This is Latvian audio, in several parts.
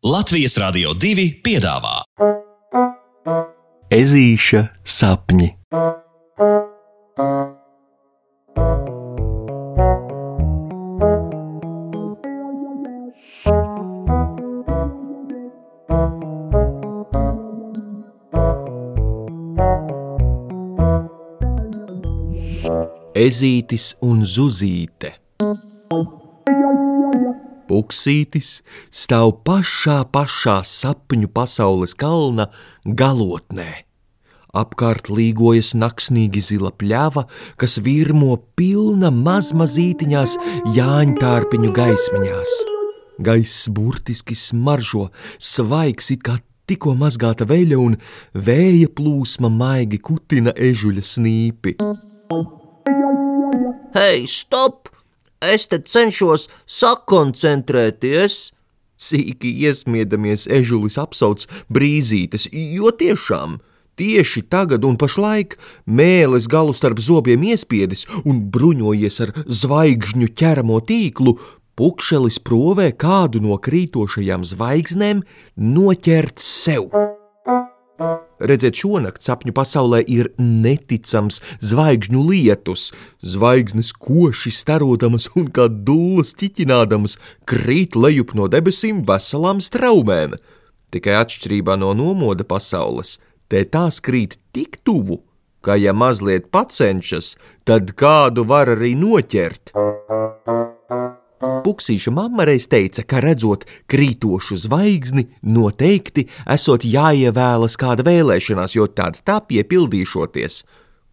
Latvijas Rādio 2 piedāvā Ezīša sapņi. Ezītis un Zuzīte. Puksītis stāv pašā, pašā sapņu pasaules kalna galotnē. Apkārt līgojas naksnīgi zila pļava, kas virmo pilna mazmazītiņās jāņtārpiņu gaismiņās. Gaiss burtiski smaržo, svaigs it kā tikko mazgāta veļa un vēja plūsma maigi kutina ežuļa snīpi. Hei, stop! Es te cenšos sakoncentrēties. Sīki iesmiedamies, ežulis apsauc brīzītes, jo tiešām tieši tagad un pašlaik mēlis galu starp zobiem iespiedis un bruņojies ar zvaigžņu ķeramo tīklu, pukšelis provē kādu no krītošajām zvaigznēm noķert sev. Redzēt, šonakt sapņu pasaulē ir neticams zvaigžņu lietus. Zvaigznes koši starodamas un kā dūlas ķiķinādamas krīt lejup no debesīm veselām straumēm. Tikai atšķirībā no nomoda pasaules, te tās krīt tik tuvu, ka ja mazliet pacenšas, tad kādu var arī noķert. Puksīša mamma reiz teica, ka redzot krītošu zvaigzni, noteikti esot jāievēlas kāda vēlēšanās, jo tad tā piepildīšoties.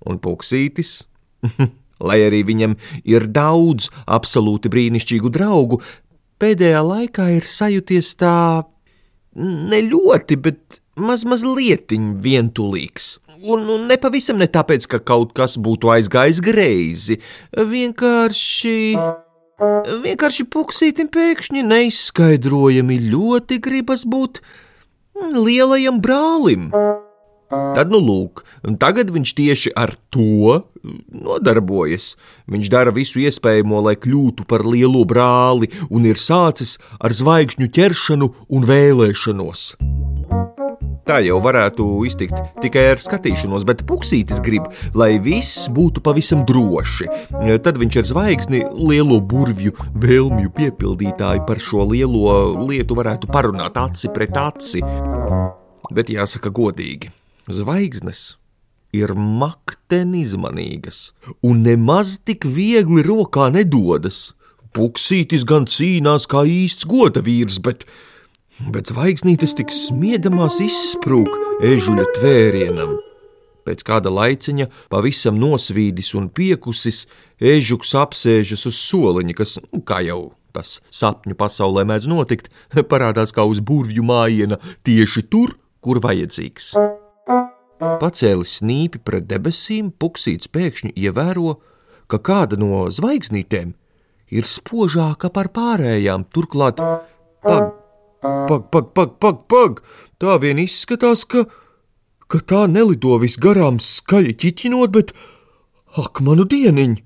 Un puksītis, lai arī viņam ir daudz absolūti brīnišķīgu draugu, pēdējā laikā ir sajūties tā ne ļoti, bet maz mazlietiņ vientulīgs. Un, un nepavisam ne tāpēc, ka kaut kas būtu aizgājis greizi, vienkārši. Vienkārši puksītim pēkšņi neizskaidrojami ļoti gribas būt lielajam brālim. Tad, nu, lūk, tagad viņš tieši ar to nodarbojas. Viņš dara visu iespējamo, lai kļūtu par lielo brāli, un ir sācis ar zvaigžņu ķeršanu un vēlēšanos. Tā jau varētu iztikt tikai ar skatīšanos, bet puksītis grib, lai viss būtu pavisam droši. Tad viņš ar zvaigzni, lielo burvju vēlmju piepildītāju par šo lielo lietu varētu parunāt aci pret aci. Bet jāsaka godīgi, zvaigznes ir makteni izmanīgas un nemaz tik viegli rokā nedodas. Puksītis gan cīnās kā īsts goda vīrs, bet bet zvaigznītes tik smiedamās izsprūk ežuļa tvērienam. Pēc kāda laiciņa, pavisam nosvīdis un piekusis, ežuks apsēžas uz soliņa, kas, nu, kā jau tas sapņu pasaulē mēdz notikt, parādās kā uz burvju mājiena tieši tur, kur vajadzīgs. Pacēlis snīpi pret debesīm, puksīts pēkšņi ievēro, ka kāda no zvaigznītēm ir spožāka par pārējām, turklāt pag, Pag, pag, pag, pag, pag! Tā vien izskatās, ka, ka tā nelido visgarām skaļi ķiķinot, bet ak, manu dieniņ!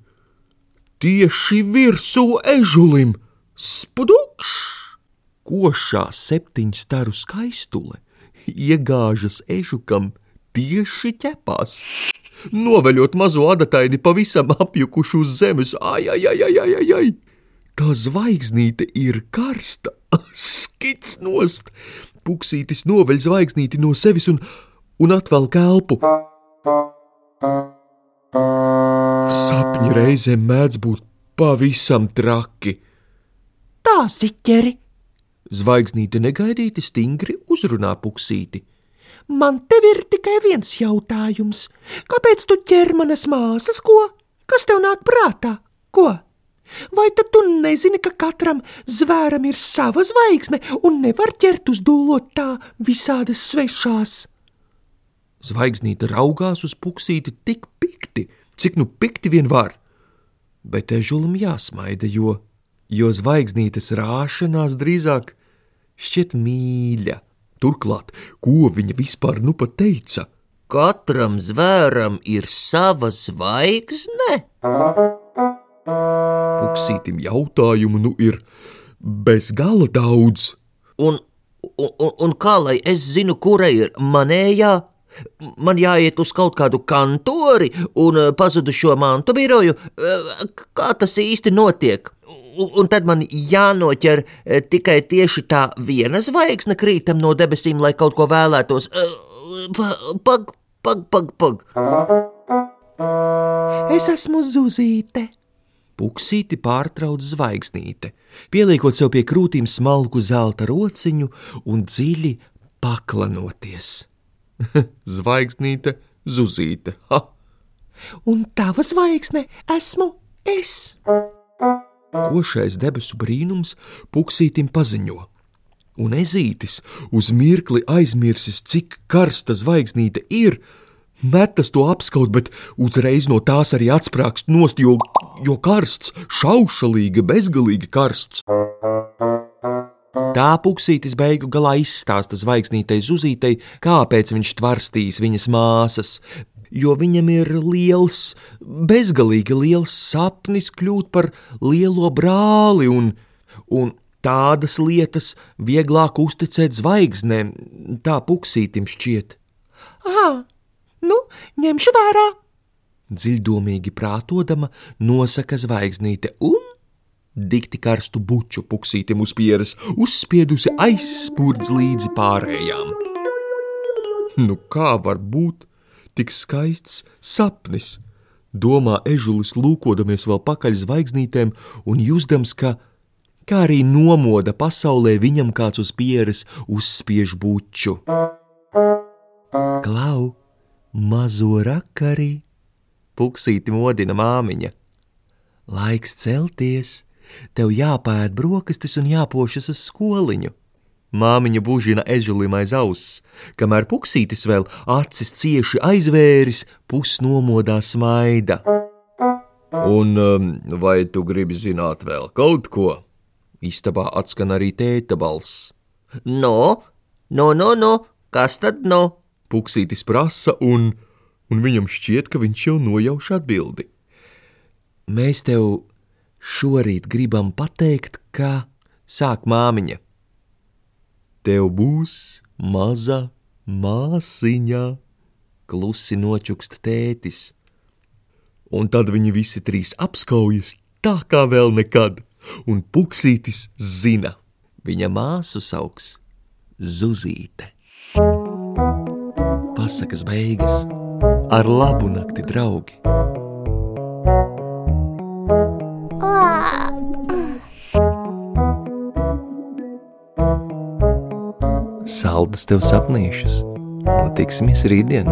Tieši virsū ežulim! Spudukš! Košā septiņstaru skaistule iegāžas ežukam tieši ķepās. Noveļot mazo adataini pavisam apjukušu uz zemes, ai, ai, ai, ai, ai, ai! Tā zvaigznīte ir karsta, skits nost. Puksītis noveļ zvaigznīti no sevis un, un atvelk elpu. Sapņi reizēm mēdz būt pavisam traki. Tā ziķeri! Zvaigznīte negaidīti stingri uzrunā puksīti. Man te ir tikai viens jautājums. Kāpēc tu ķer manas māsas, ko? Kas tev nāk prātā? Ko? Vai tad tu nezini, ka katram zvēram ir sava zvaigzne un nevar ķert uz dūlot tā visādas svešās? Zvaigznīte raugās uz puksīti tik pikti, cik nu pikti vien var, bet ežulim jāsmaida, jo, jo zvaigznītes rāšanās drīzāk šķiet mīļa. Turklāt, ko viņa vispār nu pat teica? Katram zvēram ir sava zvaigzne? Puksītim jautājumu nu ir bez gala daudz. Un, Un, un, kā lai es zinu, kura ir manējā? Man jāiet uz kaut kādu kantori un eh, pazudušo mantu biroju. Eh, Kā tas īsti notiek? Un, tad man jānoķer eh, tikai tieši tā viena zvaigzne krītam no debesīm, lai kaut ko vēlētos. Pa- Pag, pag, pag, pag. Es esmu Zuzīte. Puksīti pārtrauc zvaigznīte, pieliekot sev pie krūtīm smalku zelta rociņu un dziļi paklanoties. Zvaigznīte, zuzīte, ha! Un tava zvaigzne esmu es. Košais debesu brīnums puksītim paziņo. Un ezītis uz mirkli aizmirsis, cik karsta zvaigznīte ir, metas to apskaut, bet uzreiz no tās arī atsprāgst nost, jo, jo karsts, šaušalīgi, bezgalīgi karsts. Tā puksītis beigu galā izstāsta zvaigznītei zuzītei, kāpēc viņš tvarstīs viņas māsas, jo viņam ir liels, bezgalīgi liels sapnis kļūt par lielo brāli, un, un tādas lietas vieglāk uzticēt zvaigznēm, tā puksītim šķiet. Ah, nu, ņemšu vērā. Dziļdomīgi prātodama nosaka zvaigznīte un dikti karstu buču puksītim uz pieres, uzspiedusi aizspurdz līdzi pārējām. Nu kā var būt tik skaists sapnis? Domā ežulis lūkodamies vēl pakaļ zvaigznītēm un jūtams, ka, kā arī nomoda pasaulē viņam kāds uz pieres uzspiež buču. Klau, mazo rakari! Puksīti modina māmiņa. Laiks celties, tev jāpēd brokastis un jāpošas uz skoliņu. Māmiņa bužina ežulim aiz auss, kamēr puksītis vēl acis cieši aizvēris, pusnomodā smaida. Un um, vai tu gribi zināt vēl kaut ko? Istabā atskan arī tēta balss. No, no, no, no, kas tad no? Puksītis prasa, un, un viņam šķiet, ka viņš jau nojauš atbildi. Mēs tev šorīt gribam pateikt, ka sāk māmiņa. Tev būs maza māsiņa, klusi nočukst tētis. Un tad viņi visi trīs apskaujas tā kā vēl nekad, un puksītis zina, viņa māsu sauks Zuzīte. Pasakas beigas ar labu nakti, draugi! Saldus tev sapnīšus, un tiksimies rītdien!